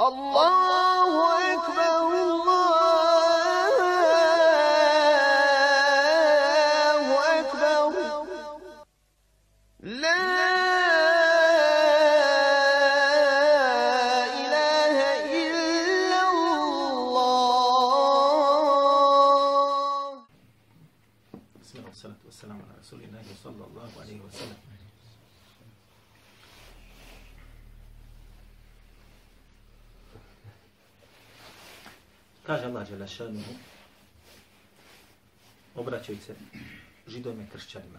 Allahu Đelešanuhu, obraćaju se židovima i kršćanima.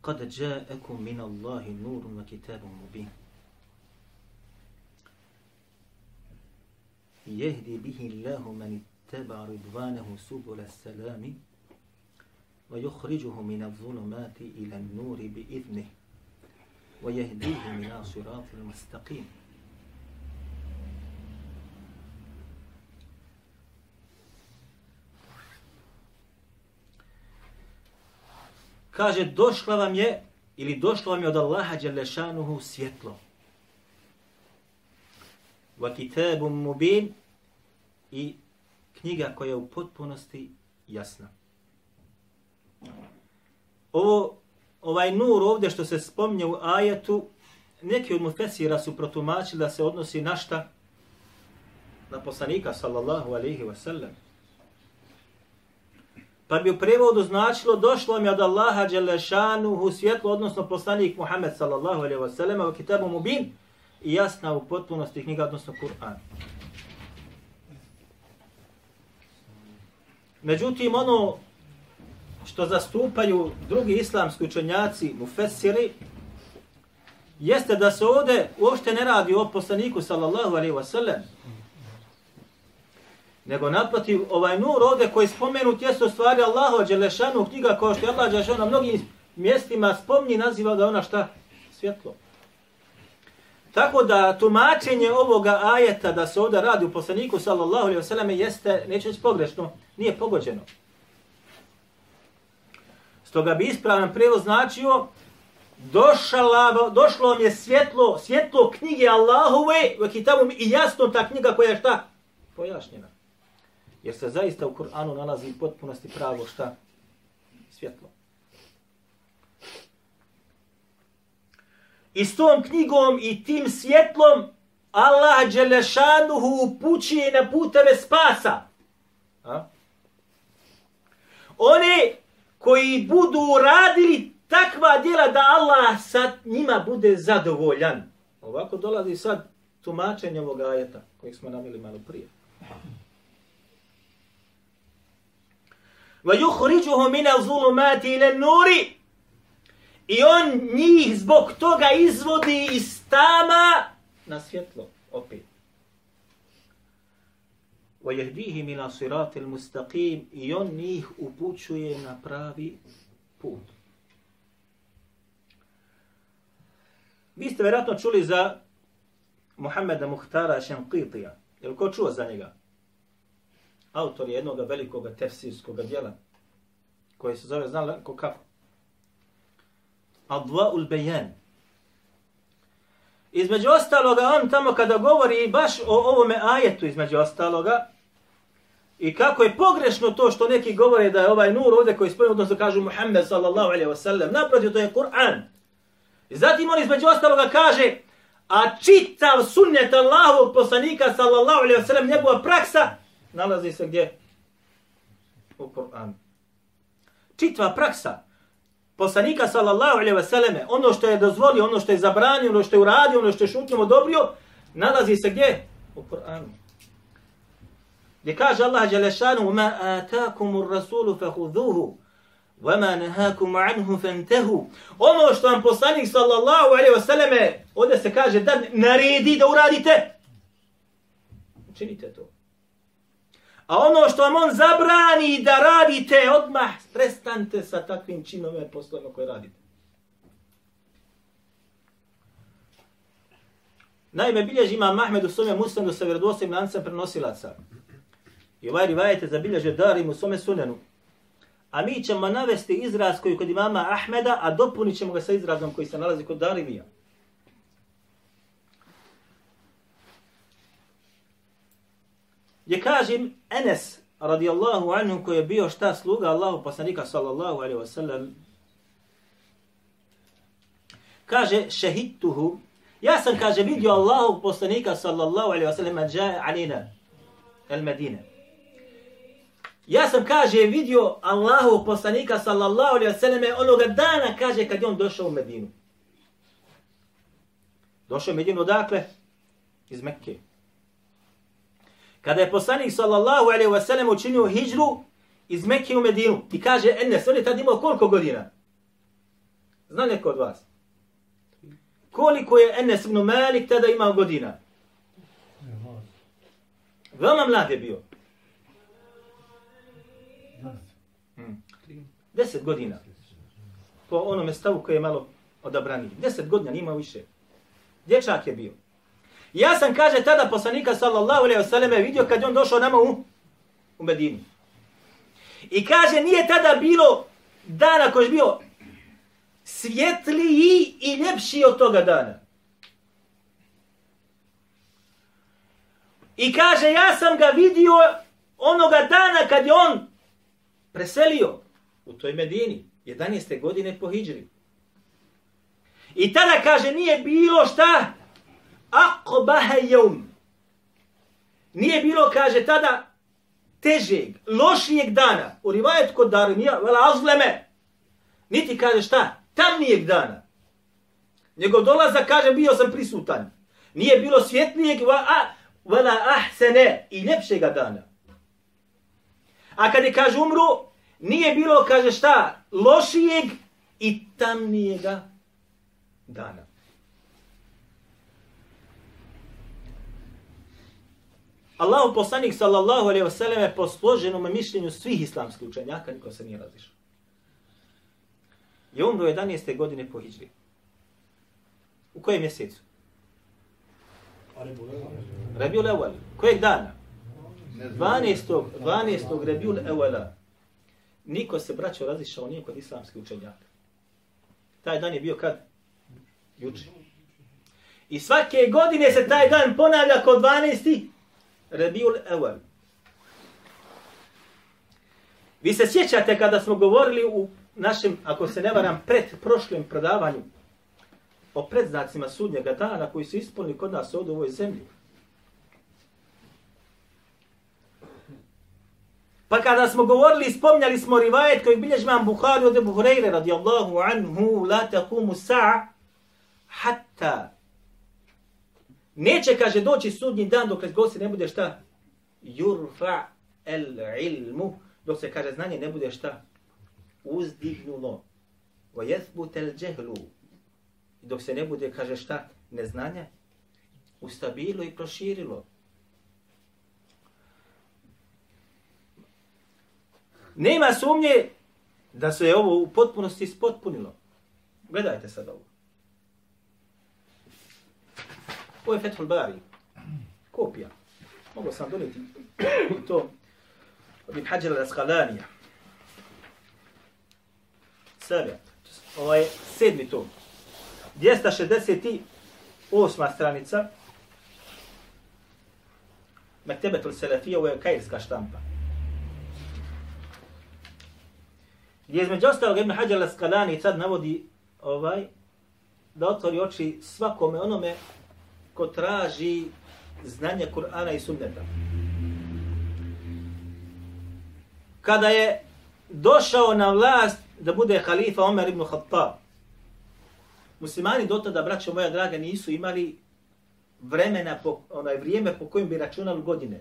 Kad ja'akum min Allahi nurun wa kitabun mubin. يهدي به الله من اتبع رضوانه سبل السلام ويخرجه من الظلمات إلى النور بإذنه ويهديه من صراط المستقيم Kaže, došla vam je, ili došlo vam je od Allaha Đelešanuhu svjetlo. Wa kitabun mubin i knjiga koja je u potpunosti jasna. Ovo, ovaj nur ovdje što se spomnje u ajetu, neki od mufesira su protumačili da se odnosi na šta? Na poslanika, sallallahu alaihi wa sallam. Pa bi u prevodu značilo došlo mi od Allaha Đelešanuhu svjetlo, odnosno poslanik Muhammed sallallahu alaihi wa sallam, u kitabu mubin, i jasna u potpunosti knjiga, odnosno Kur'an. Međutim, ono što zastupaju drugi islamski učenjaci, mufessiri, jeste da se ovdje uopšte ne radi o poslaniku, sallallahu alaihi wa sallam, nego naprotiv ovaj nur ovdje koji je spomenut jeste u stvari Allahu Đelešanu knjiga koja što je Allah Đelešanu na mnogim mjestima spomni naziva da ona šta? Svjetlo. Tako da tumačenje ovoga ajeta da se ovdje radi u poslaniku sallallahu alaihi wasallam jeste, neću reći pogrešno, nije pogođeno. Stoga bi ispravan prijevod značio došla, došlo vam je svjetlo, svjetlo knjige Allahove u kitabu i jasno ta knjiga koja je šta? Pojašnjena. Jer se zaista u Kur'anu nalazi potpunosti pravo šta? Svjetlo. I s tom knjigom i tim svjetlom Allah Đelešanuhu upućuje na puteve spasa. A? Oni koji budu radili takva djela da Allah sad njima bude zadovoljan. Ovako dolazi sad tumačenje ovog ajeta kojeg smo namili malo prije. وَيُخْرِجُهُ مِنَ الظُّلُمَاتِ إِلَى النُّورِ I on njih zbog toga izvodi iz tama na svjetlo, opet. وَيَهْدِيهِ مِنَا صِرَاتِ الْمُسْتَقِيمِ I on njih upućuje na pravi put. Vi ste vjerojatno čuli za Muhammeda Muhtara Šenqitija. Je li ko čuo za njega? Autor je jednog velikog tefsirskog dijela koje se zove, znala ko kako? Adva'ul Bejan. Između ostaloga, on tamo kada govori baš o ovome ajetu između ostaloga, i kako je pogrešno to što neki govore da je ovaj nur ovdje koji spojimo, odnosno kažu Muhammed sallallahu alaihi wasallam, naprotiv to je Kur'an. I zatim on između ostaloga kaže, a čitav sunnet Allahovog poslanika sallallahu alaihi wasallam, njegova praksa, nalazi se gdje? U Kur'anu. Čitva praksa poslanika sallallahu alejhi ve selleme, ono što je dozvolio, ono što je zabranio, ono što je uradio, ono što je šutnjom odobrio, nalazi se gdje? U Kur'anu. Gdje kaže Allah Đelešanu, ma atakumur rasulu fahudhuhu, وَمَا نَهَاكُمْ عَنْهُ فَانْتَهُ Ono što vam poslanik sallallahu alaihi wa sallame, ovdje se kaže da naredi da uradite, učinite to. A ono što vam on zabrani da radite, odmah prestante sa takvim činovima i poslovima koje radite. Naime, bilježi imam Mahmed u svome musnadu sa vjerodostojim lancem prenosilaca. I ovaj rivajete zabilježe Darim u svome sunenu. A mi ćemo navesti izraz koji kod imama Ahmeda, a dopunit ćemo ga sa izrazom koji se nalazi kod Darimija. Gdje kažem Enes radijallahu anhu koji je bio šta sluga Allahu poslanika sallallahu alaihi wa sallam kaže šehidtuhu. Ja sam kaže vidio Allahu poslanika sallallahu alaihi wa sallam džaje alina el Medine. Ja sam kaže vidio Allahu poslanika sallallahu alaihi wa sallam onoga dana kaže kad je on došao u Medinu. Došao u Medinu dakle iz Mekke kada je poslanik sallallahu alaihi wasallam učinio hijđru iz Mekke u Medinu i kaže Enes, on je tad imao koliko godina? Zna neko od vas? Koliko je Enes ibn Malik tada imao godina? Veoma mlad je bio. Hmm. Deset godina. Po onome stavu koji je malo odabrani. Deset godina, nima više. Dječak je bio. Ja sam, kaže, tada poslanika sallallahu alaihi wasallam vidio kad je on došao nama u, u Medinu. I kaže, nije tada bilo dana koji je bio svjetliji i ljepši od toga dana. I kaže, ja sam ga vidio onoga dana kad je on preselio u toj Medini, 11. godine po Hidžri. I tada kaže, nije bilo šta aqbaha yawm. Nije bilo, kaže tada, težeg, lošijeg dana. U rivajet kod Darinija, vela azleme. Niti kaže šta? Tamnijeg dana. Njegov dolazak, kaže, bio sam prisutan. Nije bilo svjetlijeg, vela ahsene, i ljepšega dana. A kad je, kaže, umru, nije bilo, kaže, šta? Lošijeg i tamnijega dana. Allahu poslanik sallallahu alejhi ve selleme po složenom mišljenju svih islamskih učenjaka niko se nije razišao. Je umro 11. godine po hidžri. U kojem mjesecu? Rabiul Awal. Kojeg dana? 12. 12. Rabiul Awala. Niko se braćo razišao nije kod islamskih učenjaka. Taj dan je bio kad? Juče. I svake godine se taj dan ponavlja kod 12. Rabiul Awal. Vi se sjećate kada smo govorili u našem, ako se ne varam, pred prošlim predavanju o predznacima sudnjega dana koji su ispunili kod nas ovdje u ovoj zemlji. Pa kada smo govorili spomnjali smo rivajet koji bilježi vam Bukhari od Ebu Hureyre radijallahu anhu la taqumu sa'a hatta Neće, kaže, doći sudnji dan dok god se ne bude šta? Yurfa el ilmu. Dok se, kaže, znanje ne bude šta? Uzdignulo. Wa yathbut el džehlu. Dok se ne bude, kaže, šta? Neznanje. Ustabilo i proširilo. Nema sumnje da se je ovo u potpunosti ispotpunilo. Gledajte sad ovo. Ovo je Fethul Bari. Kopija. Mogu sam doniti to od Ibn Hajar al-Asqalanija. Sebe. Ovo je sedmi tom. 268. stranica. Mektebetul Selefija, ovo je kajirska štampa. Gdje između ostalog Ibn Hajar al-Asqalani sad navodi ovaj, da otvori oči svakome onome ko traži znanje Kur'ana i sunneta. Kada je došao na vlast da bude halifa Omer ibn Khattab, muslimani do tada, braćo moja draga, nisu imali vremena, po, onaj vrijeme po kojim bi računali godine.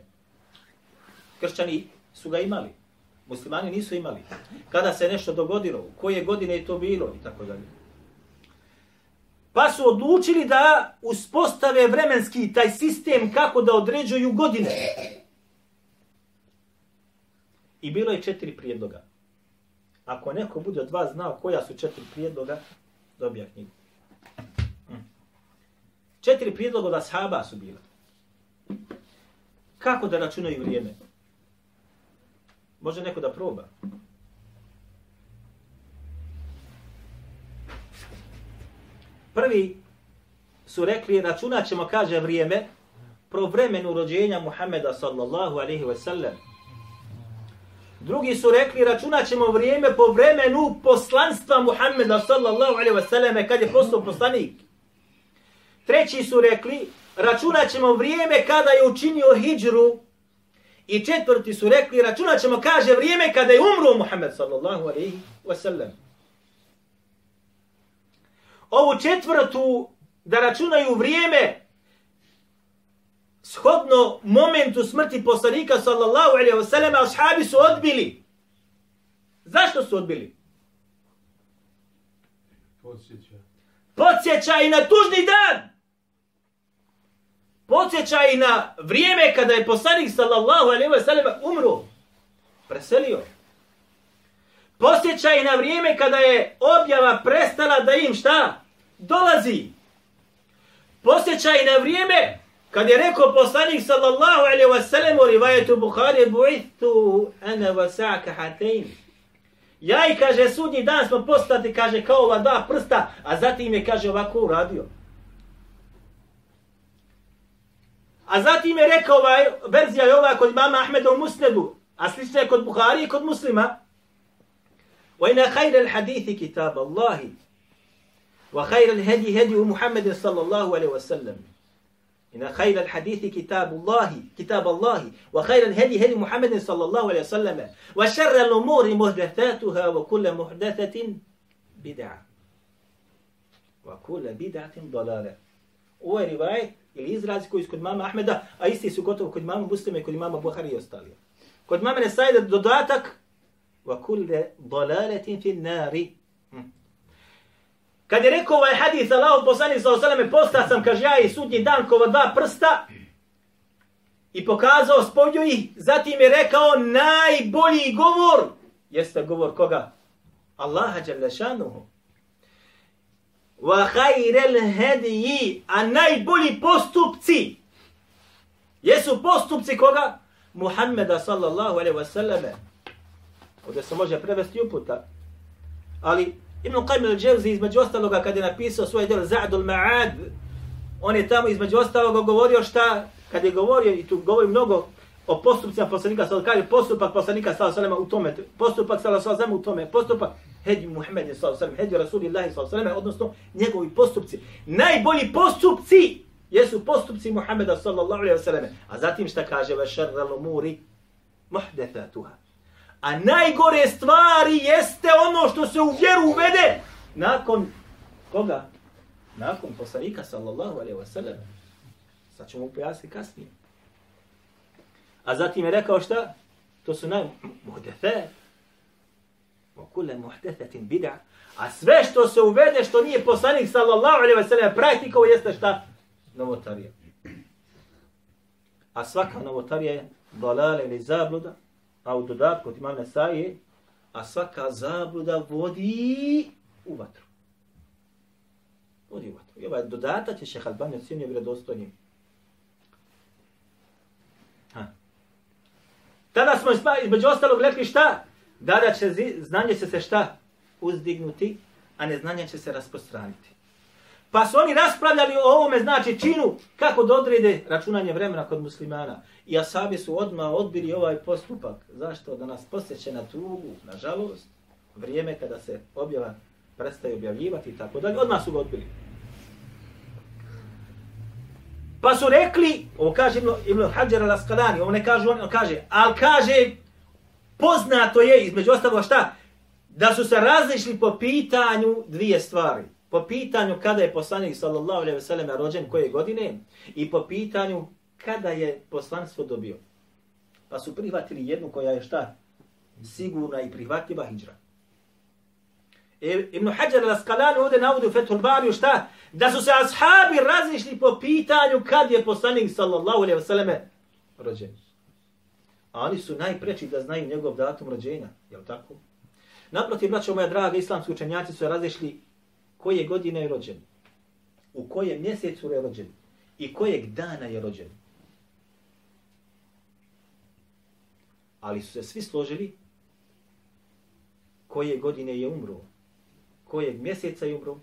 Kršćani su ga imali. Muslimani nisu imali. Kada se nešto dogodilo, koje godine je to bilo i tako dalje. Pa su odlučili da uspostave vremenski taj sistem kako da određuju godine. I bilo je četiri prijedloga. Ako neko bude od vas znao koja su četiri prijedloga, dobija knjigu. Mm. Četiri prijedloga od ashaba su bila. Kako da računaju vrijeme? Može neko da proba. Prvi su rekli, računat ćemo, kaže, vrijeme pro vremenu rođenja Muhammeda sallallahu alaihi wa sallam. Drugi su rekli, računat ćemo vrijeme po vremenu poslanstva Muhammeda sallallahu alaihi wa sallam kad je postao poslanik. Treći su rekli, računat ćemo vrijeme kada je učinio hijđru. I četvrti su rekli, računat ćemo, kaže, vrijeme kada je umro Muhammed sallallahu alaihi wa sallam. Ovu četvrtu da računaju vrijeme shodno momentu smrti poslanika sallallahu alaihi wa sallam, ashabi su odbili. Zašto su odbili? Podsjeća. Podsjećaj na tužni dan. Podsjećaj na vrijeme kada je poslanik sallallahu alaihi wa sallam umro. Preselio. Posjećaj na vrijeme kada je objava prestala da im šta? Dolazi. Posjećaj na vrijeme kad je rekao poslanik sallallahu alaihi wa sallam u rivajetu Bukhari bu'ithu ana wasaka hatain. Ja i kaže sudnji dan smo postati kaže kao ova dva prsta, a zatim je kaže ovako uradio. A zatim je rekao ovaj, verzija je ova kod mama Ahmeda u Musnedu, a slična je kod Buhari i kod muslima. وإن خير الحديث كتاب الله وخير الهدي هدي محمد صلى الله عليه وسلم. إن خير الحديث كتاب الله كتاب الله وخير الهدي هدي محمد صلى الله عليه وسلم. وشر الأمور محدثاتها وكل محدثة بدعة. وكل بدعة ضلالة. Ovo je rivajet ili izraz koji su kod mama Ahmeda, a isti su gotovo kod mama Muslima i kod mama Buhari i ostali. Kod mama Nesajda dodatak وكل ضلالة في النار Kad je rekao ovaj hadis Allah poslanik sa osaleme, postao sam, kaže ja i sudnji dan kova dva prsta i pokazao spolju ih, zatim je rekao najbolji govor, jeste govor koga? Allaha Đalešanuhu. Wa khairel hediji, a najbolji postupci, jesu postupci koga? Muhammeda sallallahu alaihi wa sallame. Ovdje se može prevesti uputa. Ali Ibn Qajm al-Jawzi između ostaloga kad je napisao svoj djel Za'dul Ma'ad, on je tamo između ostaloga govorio šta, kad je govorio, i tu govori mnogo o postupcima poslanika sallallahu alejhi postupak poslanika sallallahu alejhi u tome, postupak sallallahu alejhi u tome, postupak hedi Muhammed sallallahu alejhi hedi Rasulullah sallallahu alejhi odnosno njegovi postupci. Najbolji postupci jesu postupci Muhameda sallallahu alejhi ve selleme. A zatim šta kaže ve šerrel umuri muhdathatuha. A najgore stvari jeste ono što se u vjeru uvede nakon koga? Nakon poslanika sallallahu alaihi wa sallam. Sad ćemo pojasniti kasnije. A zatim je rekao šta? To su naj muhdefe. O kule muhdethetin bid'a. A sve što se uvede što nije poslanik sallallahu alaihi wa sallam praktikovo jeste šta? Novotarija. A svaka novotarija je dalale ili zabluda a u dodatku od imam Nesaije, a svaka zabluda vodi u vatru. Vodi u vatru. I ovaj dodatak je šeha Albani ocjenio vredostojnim. Ha. Tada smo između ostalog rekli šta? Da da će znanje će se šta? Uzdignuti, a neznanje će se rasprostraniti. Pa su oni raspravljali o ovome, znači činu, kako da odrede računanje vremena kod muslimana. I asabi su odma odbili ovaj postupak. Zašto? Da nas posjeće na tugu, na žalost, vrijeme kada se objava prestaje objavljivati i tako dalje. Odmah su ga odbili. Pa su rekli, ovo kaže Ibn, Ibn Hajar al-Asqalani, ovo ne kaže, on kaže, ali kaže, poznato je, između ostalo šta, da su se različili po pitanju dvije stvari po pitanju kada je poslanik sallallahu alejhi ve sellem rođen koje godine i po pitanju kada je poslanstvo dobio. Pa su prihvatili jednu koja je šta? Sigurna i prihvatljiva hijra. E, Ibn Hajar al-Asqalani ovdje navodi u Fethul Bariju šta? Da su se ashabi razišli po pitanju kad je poslanik sallallahu alejhi ve selleme rođen. A oni su najpreči da znaju njegov datum rođenja. Je li tako? Naprotiv, braćo moja draga, islamski učenjaci su razišli koje godine je rođen, u kojem mjesecu je rođen i kojeg dana je rođen. Ali su se svi složili koje godine je umro, kojeg mjeseca je umro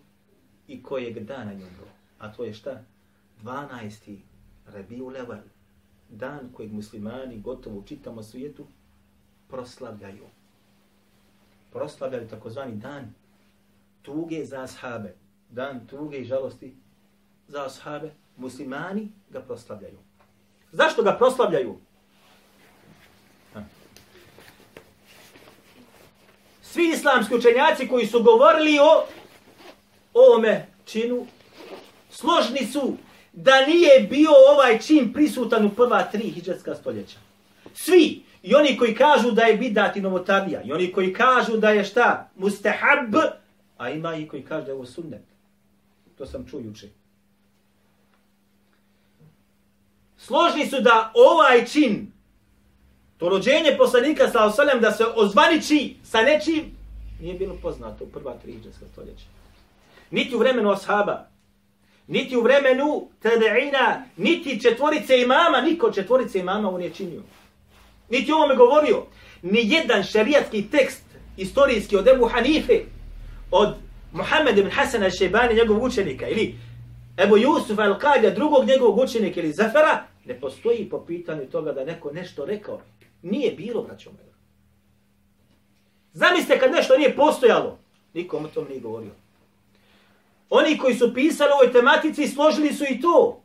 i kojeg dana je umro. A to je šta? 12. Rabiul Awal, dan kojeg muslimani gotovo u čitavom svijetu proslavljaju. Proslavljaju takozvani dan tuge za ashabe. Dan tuge i žalosti za ashabe. Muslimani ga proslavljaju. Zašto ga proslavljaju? Svi islamski učenjaci koji su govorili o ovome činu, složni su da nije bio ovaj čin prisutan u prva tri hijđarska stoljeća. Svi, i oni koji kažu da je bidat i novotarija, i oni koji kažu da je šta, mustahab, a ima i koji kaže da je ovo sunnet. To sam čuo juče. Složni su da ovaj čin, to rođenje poslanika sa osalem, da se ozvaniči sa nečim, nije bilo poznato u prva tri hijđarska stoljeća. Niti u vremenu ashaba, niti u vremenu tadeina, niti četvorice imama, niko četvorice imama on je činio. Niti ovome govorio. Ni jedan šarijatski tekst istorijski od Ebu Hanife, od Muhammed ibn Hasan al-Shebani, njegovog učenika, ili Ebu Jusuf al-Kadija, drugog njegovog učenika, ili Zafara, ne postoji po pitanju toga da neko nešto rekao. Nije bilo, braćo moja. Zamislite kad nešto nije postojalo, nikom o tom nije govorio. Oni koji su pisali o ovoj tematici složili su i to.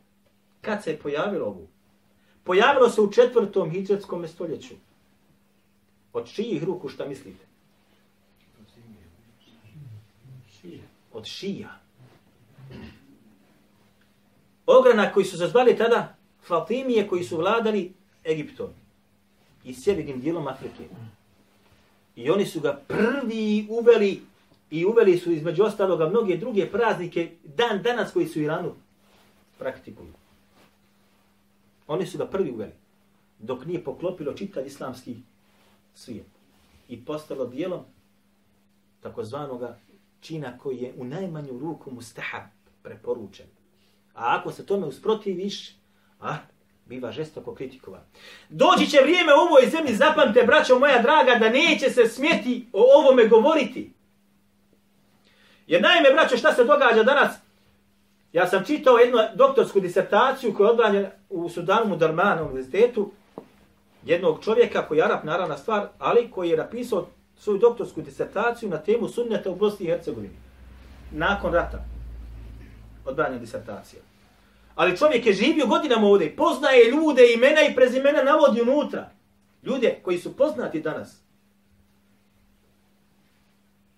Kad se je pojavilo ovo? Pojavilo se u četvrtom hijđarskom stoljeću. Od čijih ruku šta mislite? Od šija. Ogranak koji su zazvali tada Fatimije koji su vladali Egiptom i sjevernim dijelom Afrike. I oni su ga prvi uveli i uveli su između ostaloga mnoge druge praznike dan danas koji su u Iranu praktikuju. Oni su ga prvi uveli dok nije poklopilo čitav islamski svijet i postalo dijelom takozvanoga čina koji je u najmanju ruku mustahab preporučen. A ako se tome usprotiviš, a, biva žestoko kritikovan. Doći će vrijeme u ovoj zemlji, zapamte, braćo moja draga, da neće se smjeti o ovome govoriti. Jer naime, braćo, šta se događa danas? Ja sam čitao jednu doktorsku disertaciju koja je odbranjena u Sudanu Darmanu univerzitetu jednog čovjeka koji je Arab, naravna stvar, ali koji je napisao svoju doktorsku disertaciju na temu sunneta u Bosni i Hercegovini. Nakon rata. Odbranja disertacija. Ali čovjek je živio godinama ovdje, poznaje ljude, imena i prezimena navodi unutra. Ljude koji su poznati danas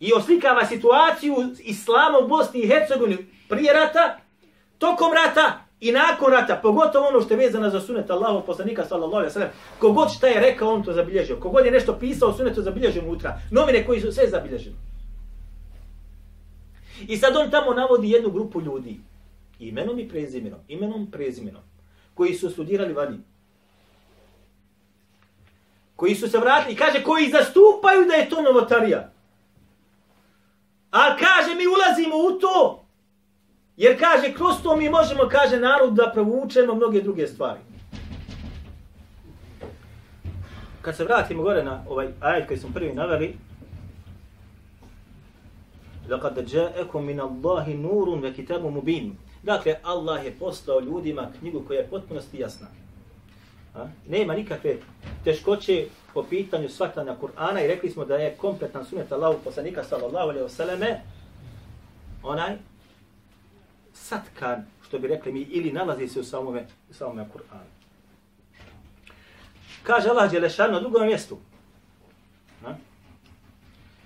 i oslikava situaciju islama u Bosni i Hercegovini prije rata, tokom rata i nakon rata, pogotovo ono što je vezano za sunet Allahov poslanika sallallahu alejhi ve sellem. Kogod šta je rekao, on to zabilježio. Kogod je nešto pisao, sunet to zabilježio unutra. Novine koji su sve zabilježene. I sad on tamo navodi jednu grupu ljudi, imenom i prezimenom, imenom i prezimenom, koji su studirali vani. Koji su se vratili i kaže koji zastupaju da je to novotarija. A kaže, mi ulazimo u to. Jer kaže, kroz to mi možemo, kaže narod, da provučemo mnoge druge stvari. Kad se vratimo gore na ovaj ajet koji smo prvi naveli, لَقَدْ جَاءَكُمْ مِنَ اللَّهِ نُورٌ وَكِتَابٌ مُبِينٌ Dakle, Allah je poslao ljudima knjigu koja je potpunosti jasna. A? Nema nikakve teškoće po pitanju shvatanja Kur'ana i rekli smo da je kompletan sunet Allahu poslanika sallallahu alaihi wasallam onaj satkan, što bi rekli mi, ili nalazi se u samome, u samome Kur'anu. Kaže Allah Đelešan na drugom mjestu.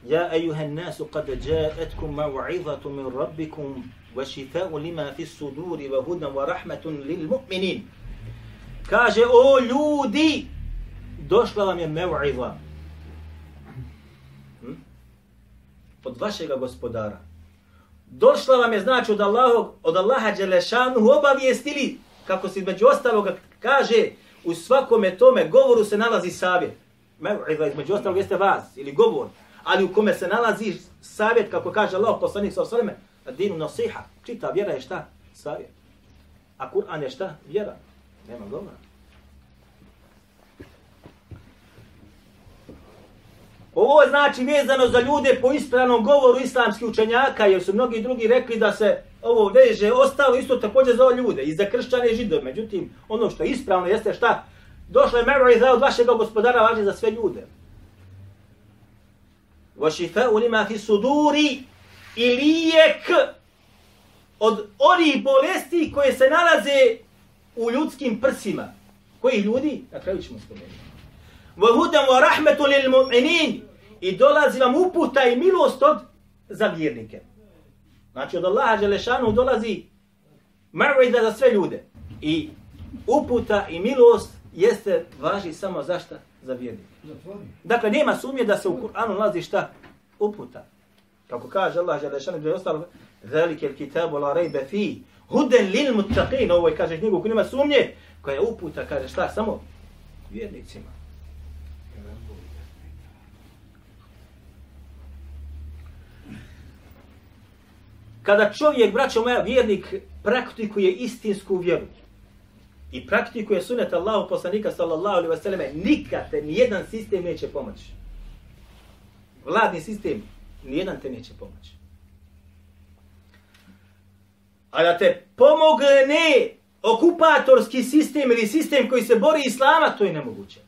Ja ejuhan nasu kad jaetkum ma'u'izatu min rabbikum wa šifa'u lima fi suduri wa hudan wa rahmatun lil mu'minin. Kaže, o ljudi, došla vam je mev'iza. Hm? Od vašega gospodara. Došla vam je, znači, od, Allaha, od Allaha Đelešanu obavijestili, kako se između ostaloga kaže, u svakome tome govoru se nalazi savjet. Mev'iza, između ostalog jeste vas, ili govor. Ali u kome se nalazi savjet, kako kaže Allah, poslanik sa osvrme, dinu nasiha. Čita, vjera je šta? Savjet. A Kur'an je šta? Vjera. Nema govora. Ovo znači vezano za ljude po ispravnom govoru islamskih učenjaka, jer su mnogi drugi rekli da se ovo veže, ostalo isto također za ove ljude i za kršćane i židove. Međutim, ono što je ispravno jeste šta? Došla je mevriza od vašeg gospodara, važi za sve ljude. Vašife ulima fi suduri i lijek od onih bolesti koje se nalaze u ljudskim prsima. Koji ljudi? Na kraju ćemo spomenuti. Vahudan wa rahmetu lil mu'minin. I dolazi vam uputa i milost od za vjernike. Znači od Allaha Đelešanu dolazi ma'vida za sve ljude. I uputa i milost jeste važi samo za šta? Za vjernike. Dakle, nema sumnje da se u Kur'anu nalazi šta? Uputa. Kako kaže Allah Đelešanu gdje je ostalo Velike il kitabu la rejbe fi huden lil muttaqin. Ovo je kaže knjigu koja nema sumnje koja je uputa, kaže šta? Samo vjernicima. Kada čovjek, braćo moja, vjernik, praktikuje istinsku vjeru i praktikuje sunet Allahu poslanika sallallahu alaihi wasallam, nikad te nijedan sistem neće pomoći. Vladni sistem, nijedan te neće pomoći. A da te pomogne okupatorski sistem ili sistem koji se bori islama, to je nemoguće.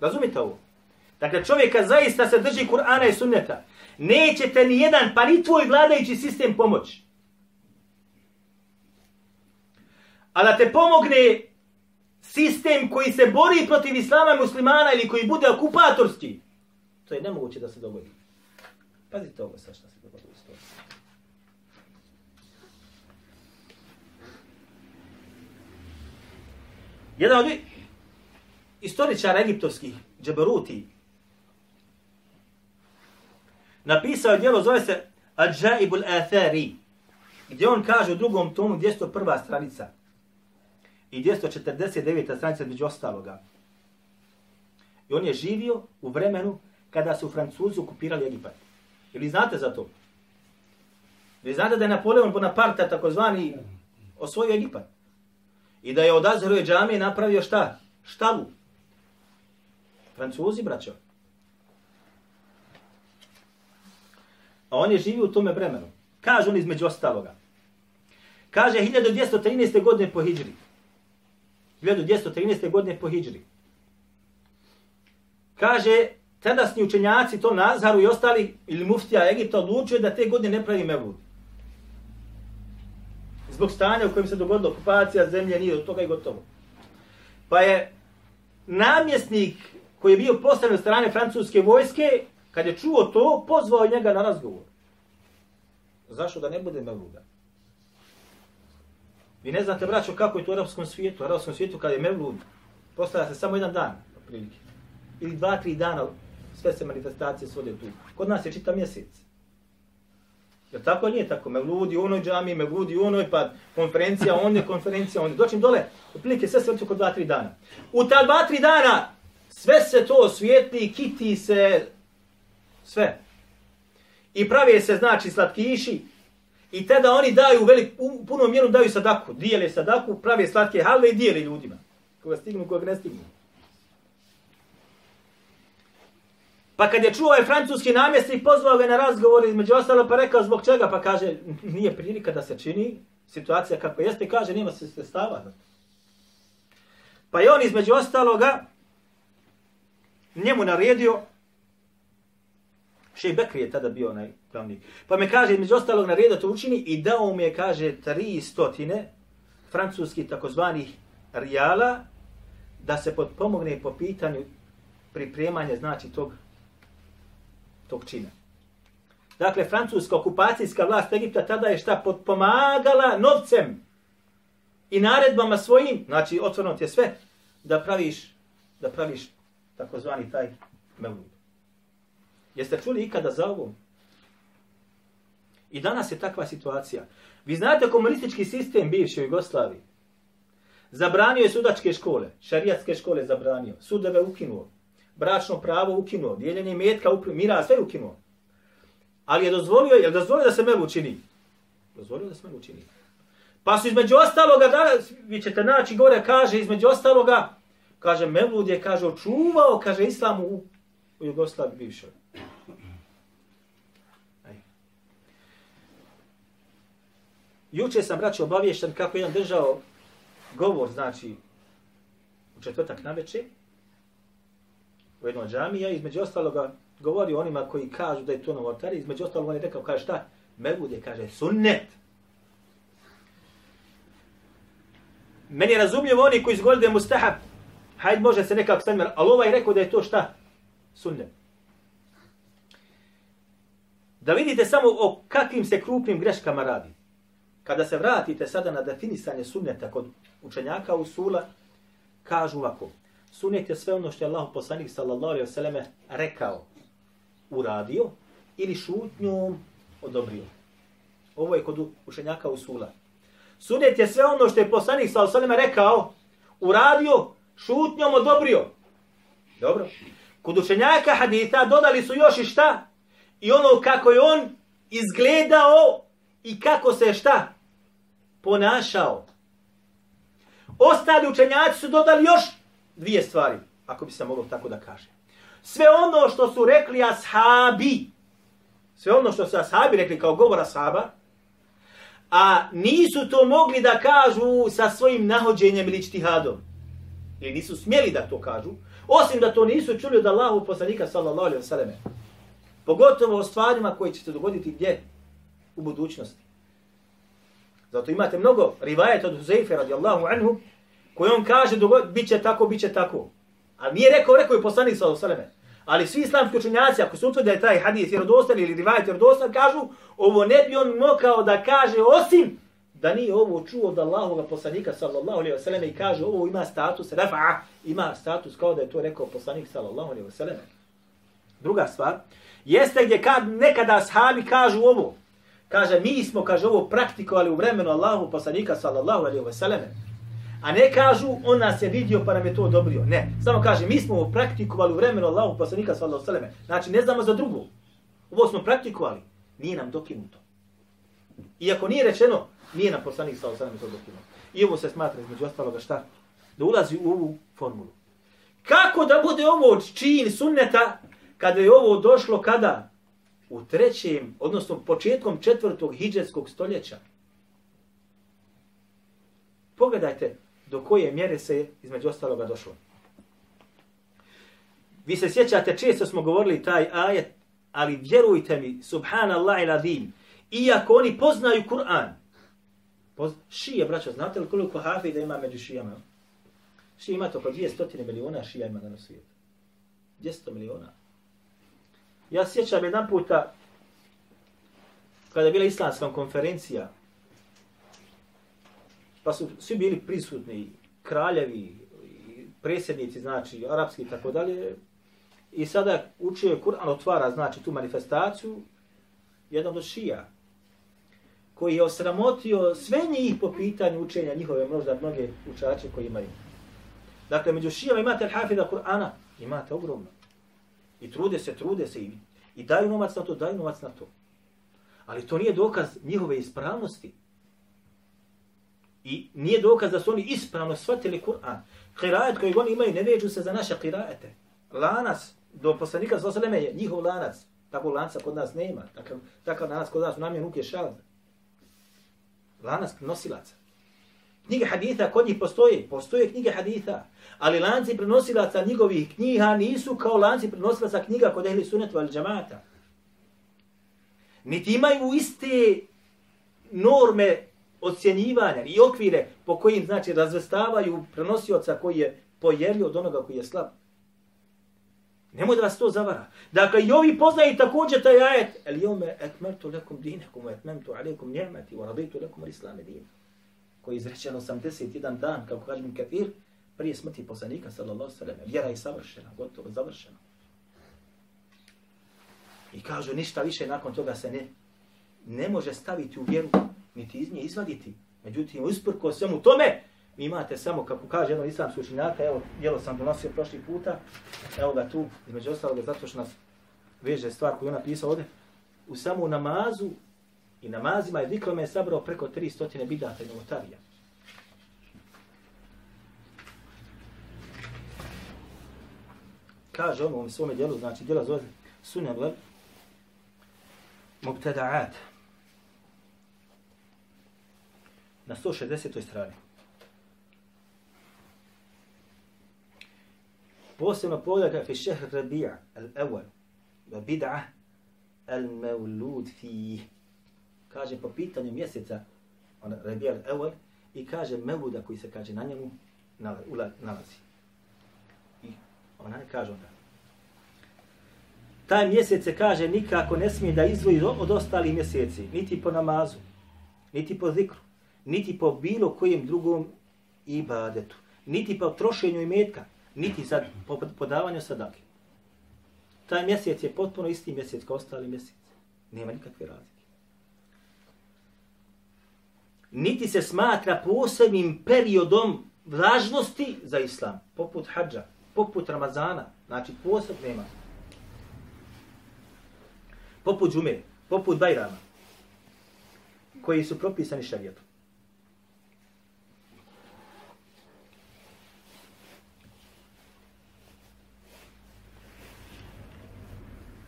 Razumite ovo? Dakle, čovjeka zaista se drži Kur'ana i sunneta nećete ni jedan, pa ni tvoj vladajući sistem pomoći. A da te pomogne sistem koji se bori protiv islama muslimana ili koji bude okupatorski, to je nemoguće da se dogodi. Pazite ovo sa šta se dogodi u istoriji. Jedan od istoričara egiptovskih, Džabaruti, napisao je djelo, zove se Adjaibul Athari, gdje on kaže u drugom tomu 201. stranica i 249. stranica među ostaloga. I on je živio u vremenu kada su Francuzi okupirali Egipat. Ili znate za to? Vi znate da je Napoleon Bonaparte takozvani osvojio Egipat. I da je od Azeruje džamije napravio šta? Štalu. Francuzi, braćo. A on je živio u tome vremenu. Kaže on između ostaloga. Kaže 1213. godine po Hidžri. 1213. godine po Hidžri. Kaže, tadasni učenjaci, to Nazharu i ostali, ili muftija Egipta, odlučuje da te godine ne pravi mevlud. Zbog stanja u kojem se dogodila okupacija zemlje, nije od toga i gotovo. Pa je namjesnik koji je bio postavljen od strane francuske vojske, kad je čuo to, pozvao njega na razgovor. Zašto da ne bude mevluda? Vi ne znate, braćo, kako je to u arapskom svijetu. U arapskom svijetu kada je mevlud, postavlja se samo jedan dan, otprilike. Ili dva, tri dana, sve se manifestacije svode tu. Kod nas je čita mjesec. Jer tako nije tako. Mevludi u onoj džami, mevludi u onoj, pa konferencija, on je konferencija, on je. Doćim dole, otprilike sve se vrti oko dva, tri dana. U ta dva, tri dana, sve se to osvijetli, kiti se, sve. I pravi se, znači, slatkiši. I tada oni daju, velik, u puno mjeru daju sadaku. Dijele sadaku, prave slatke halve i dijele ljudima. Koga stignu, koga ne stignu. Pa kad je čuo ovaj francuski namjestnik, pozvao ga na razgovor između ostalo, pa rekao zbog čega, pa kaže, nije prilika da se čini, situacija kako jeste, kaže, nema se sredstava. Pa je on između ostaloga njemu naredio Šej Bekri je tada bio onaj glavni. Pa me kaže, među ostalog, na reda to učini i dao mi je, kaže, tri stotine francuskih takozvanih rijala da se podpomogne po pitanju pripremanja, znači, tog, tog čina. Dakle, francuska okupacijska vlast Egipta tada je šta podpomagala novcem i naredbama svojim, znači, otvorno ti je sve, da praviš, da praviš takozvani taj mevlud. Jeste čuli ikada za ovo? I danas je takva situacija. Vi znate komunistički sistem bivše u Jugoslaviji. Zabranio je sudačke škole, šarijatske škole zabranio, sudove ukinuo, bračno pravo ukinuo, dijeljenje metka ukinuo, mira sve ukinuo. Ali je dozvolio, je dozvolio da se melu učini? Dozvolio da se melu učini. Pa su između ostaloga, danas, vi ćete naći gore, kaže između ostaloga, kaže Mevlud je, kaže, očuvao, kaže, islamu u, u Jugoslaviji bivšoj. Juče sam, braćo, obavješten kako je jedan držao govor, znači, u četvrtak na večer, u jednoj džamija, između ostaloga govori onima koji kažu da je to novotari, između ostalog on je rekao, kaže šta? Mebude, kaže, sunnet. Meni je razumljivo oni koji izgovori da je mustahab, hajde može se nekako sam, ali ovaj rekao da je to šta? Sunnet. Da vidite samo o kakvim se krupnim greškama radi. Kada se vratite sada na definisanje sunneta kod učenjaka usula, kažu ovako. Sunnet je sve ono što je Allah poslanik sallallahu alaihi wasallam rekao, uradio ili šutnjom odobrio. Ovo je kod učenjaka usula. Sunnet je sve ono što je poslanik sallallahu alaihi wasallam rekao, uradio, šutnjom odobrio. Dobro. Kod učenjaka hadita dodali su još i šta? I ono kako je on izgledao i kako se šta? Ponašao. Ostali učenjaci su dodali još dvije stvari, ako bi se moglo tako da kaže. Sve ono što su rekli ashabi, sve ono što su ashabi rekli kao govor ashaba, a nisu to mogli da kažu sa svojim nahođenjem ili čtihadom. Ili nisu smjeli da to kažu, osim da to nisu čuli od Allahu poslanika sallallahu alaihi wa sallam. Pogotovo o stvarima koje će se dogoditi gdje? U budućnosti. Zato imate mnogo rivajeta od Huzeyfe radijallahu anhu, koji on kaže bit će tako, bit će tako. A nije rekao, rekao je poslanik sa Osaleme. Ali svi islamski učenjaci, ako se utvrde da je taj hadis vjerodostan ili rivajet vjerodostan, kažu, ovo ne bi on mogao da kaže osim da nije ovo čuo od Allahoga poslanika sallallahu alaihi ve sallam i kaže ovo ima status rafa, ima status kao da je to rekao poslanik sallallahu alaihi ve sallam. Druga stvar, jeste gdje kad nekada sahabi kažu ovo, kaže mi smo, kaže ovo praktikovali u vremenu Allahu poslanika sallallahu alaihi wa sallam. A ne kažu, on nas je vidio pa nam je to odobrio. Ne, samo kaže, mi smo ovo praktikovali u vremenu Allahu poslanika sallallahu alaihi wa sallam. Znači, ne znamo za drugu. Ovo smo praktikovali. Nije nam dokinuto. Iako nije rečeno, nije nam poslanik sallallahu alaihi wa sallam to dokinuto. I ovo se smatra između ostaloga šta? Da ulazi u ovu formulu. Kako da bude ovo čin sunneta kada je ovo došlo kada? U trećem, odnosno početkom četvrtog hijđarskog stoljeća. Pogledajte do koje mjere se između ostaloga došlo. Vi se sjećate, često smo govorili taj ajet, ali vjerujte mi, subhanallah i ladim, iako oni poznaju Kur'an, poz... šije, braćo, znate li koliko hafida ima među šijama? Šije ima to oko 200 miliona šija ima na svijetu. 200 miliona. Ja sjećam jedan puta, kada je bila islamska konferencija, pa su svi bili prisutni, kraljevi, predsjednici, znači, arapski i tako dalje, i sada učio je Kur'an, otvara, znači, tu manifestaciju, jedan od šija, koji je osramotio sve njih po pitanju učenja njihove, možda mnoge učače koji imaju. Dakle, među šijama imate hafida Kur'ana, imate ogromno. I trude se, trude se i, i daju novac na to, daju novac na to. Ali to nije dokaz njihove ispravnosti. I nije dokaz da su oni ispravno shvatili Kur'an. Kirajet koji oni imaju ne veđu se za naše kirajete. Lanas do poslanika sa osaleme je njihov lanac. Tako lanca kod nas nema. Takav, takav lanac kod nas u je ruke šalad. Lanac nosilaca. Knjige haditha kod njih postoje. Postoje knjige haditha. Ali lanci prenosilaca njihovih knjiga nisu kao lanci prenosilaca knjiga kod ehli sunetu al džamata. Niti imaju iste norme ocjenjivanja i okvire po kojim znači razvestavaju prenosioca koji je pojerio od onoga koji je slab. Nemoj da vas to zavara. Dakle, i ovi poznaju također taj ajet. El jome ekmertu lekum dinekum, etmemtu alaikum njemati, wa raditu lekum islame dine. Koji je izrečen 81 dan, kako kaže mi kafir, prije smrti poslanika, sallallahu sallam. Vjera je savršena, gotovo, završena. I kaže, ništa više nakon toga se ne, ne može staviti u vjeru niti iz nje izvaditi. Međutim, usprko svemu tome, vi imate samo, kako kaže jedno islamski učinjaka, evo, jelo sam donosio prošli puta, evo ga tu, između ostalog, zato što nas veže stvar koju je napisao ovdje, u samu namazu i namazima je diklome sabrao preko 300 bidata i novotarija. Kaže on u svome dijelu, znači dijela zove sunja, mubtada'at, na 160. strani. Posebno pogledaj fi šehr rabija al-awal wa bid'a al-mawlud fi kaže po pitanju mjeseca on Rebijal Evel, i kaže mevluda koji se kaže na njemu nalazi. I ona ne kaže onda. Taj mjesec se kaže nikako ne smije da izvoji od ostalih mjeseci, niti po namazu, niti po zikru, niti po bilo kojem drugom ibadetu, niti po trošenju imetka, niti za po podavanju sadake. Taj mjesec je potpuno isti mjesec kao ostali mjesec. Nema nikakve razlike. Niti se smatra posebnim periodom važnosti za islam, poput hađa, poput Ramazana, znači poseb nema. Poput džume, poput bajrama, koji su propisani šarijetom.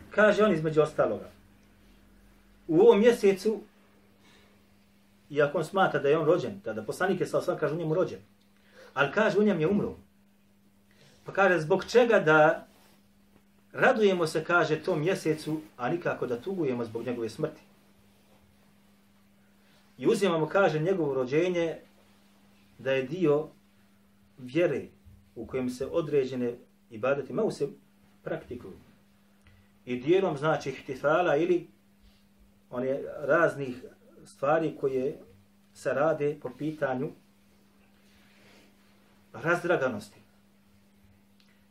Kaže on između ostaloga. U ovom mjesecu, iako on smatra da je on rođen, da, da poslanik je sallallahu kaže u njemu rođen, ali kaže u njemu je umro. Pa kaže zbog čega da radujemo se, kaže, tom mjesecu, a nikako da tugujemo zbog njegove smrti. I uzimamo, kaže, njegovo rođenje da je dio vjere u kojem se određene ibadeti malo se praktikuju. I dijelom znači ihtifala ili one raznih stvari koje se rade po pitanju razdraganosti.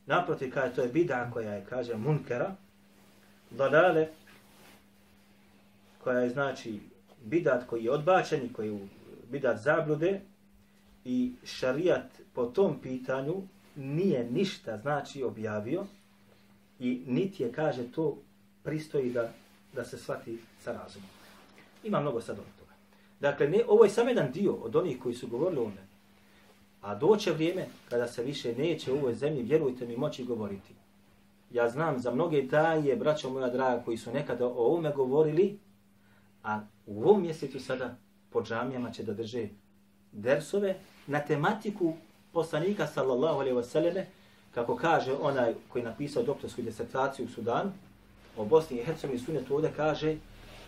Naprotiv, kaže, to je bida koja je, kaže, munkera, dalale, koja je, znači, bidat koji je odbačen i koji je bidat zablude i šarijat po tom pitanju nije ništa, znači, objavio i niti je, kaže, to pristoji da, da se shvati sa razumom. Ima mnogo sad od toga. Dakle, ne, ovo je samo jedan dio od onih koji su govorili o ovome. A doće vrijeme kada se više neće u ovoj zemlji, vjerujte mi, moći govoriti. Ja znam za mnoge daje, braćo moja draga, koji su nekada o ovome govorili, a u ovom mjesecu sada po džamijama će da drže dersove na tematiku poslanika sallallahu alaihi wasallame, kako kaže onaj koji je napisao doktorsku disertaciju u Sudanu, o Bosni i Hercegovini sunetu ovdje kaže,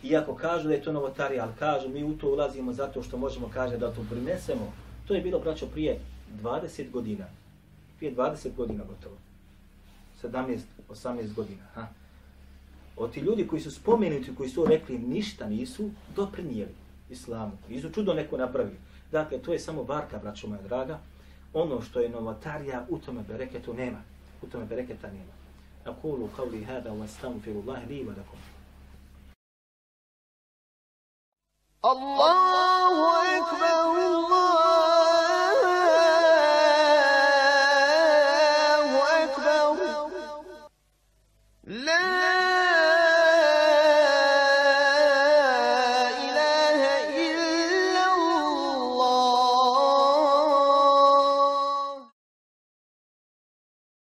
iako kažu da je to novotarija, ali kažu mi u to ulazimo zato što možemo kaže da to prinesemo To je bilo, braćo, prije 20 godina. Prije 20 godina gotovo. 17, 18 godina. Ha. O ti ljudi koji su spomenuti, koji su rekli ništa nisu, doprinijeli islamu. Izu čudo neko napravili. Dakle, to je samo varka, braćo moja draga. Ono što je novotarija, u tome bereketu nema. U tome bereketa nema. Akulu qavli hada wa astaghfirullaha li wa lakum. Allahu Ekber.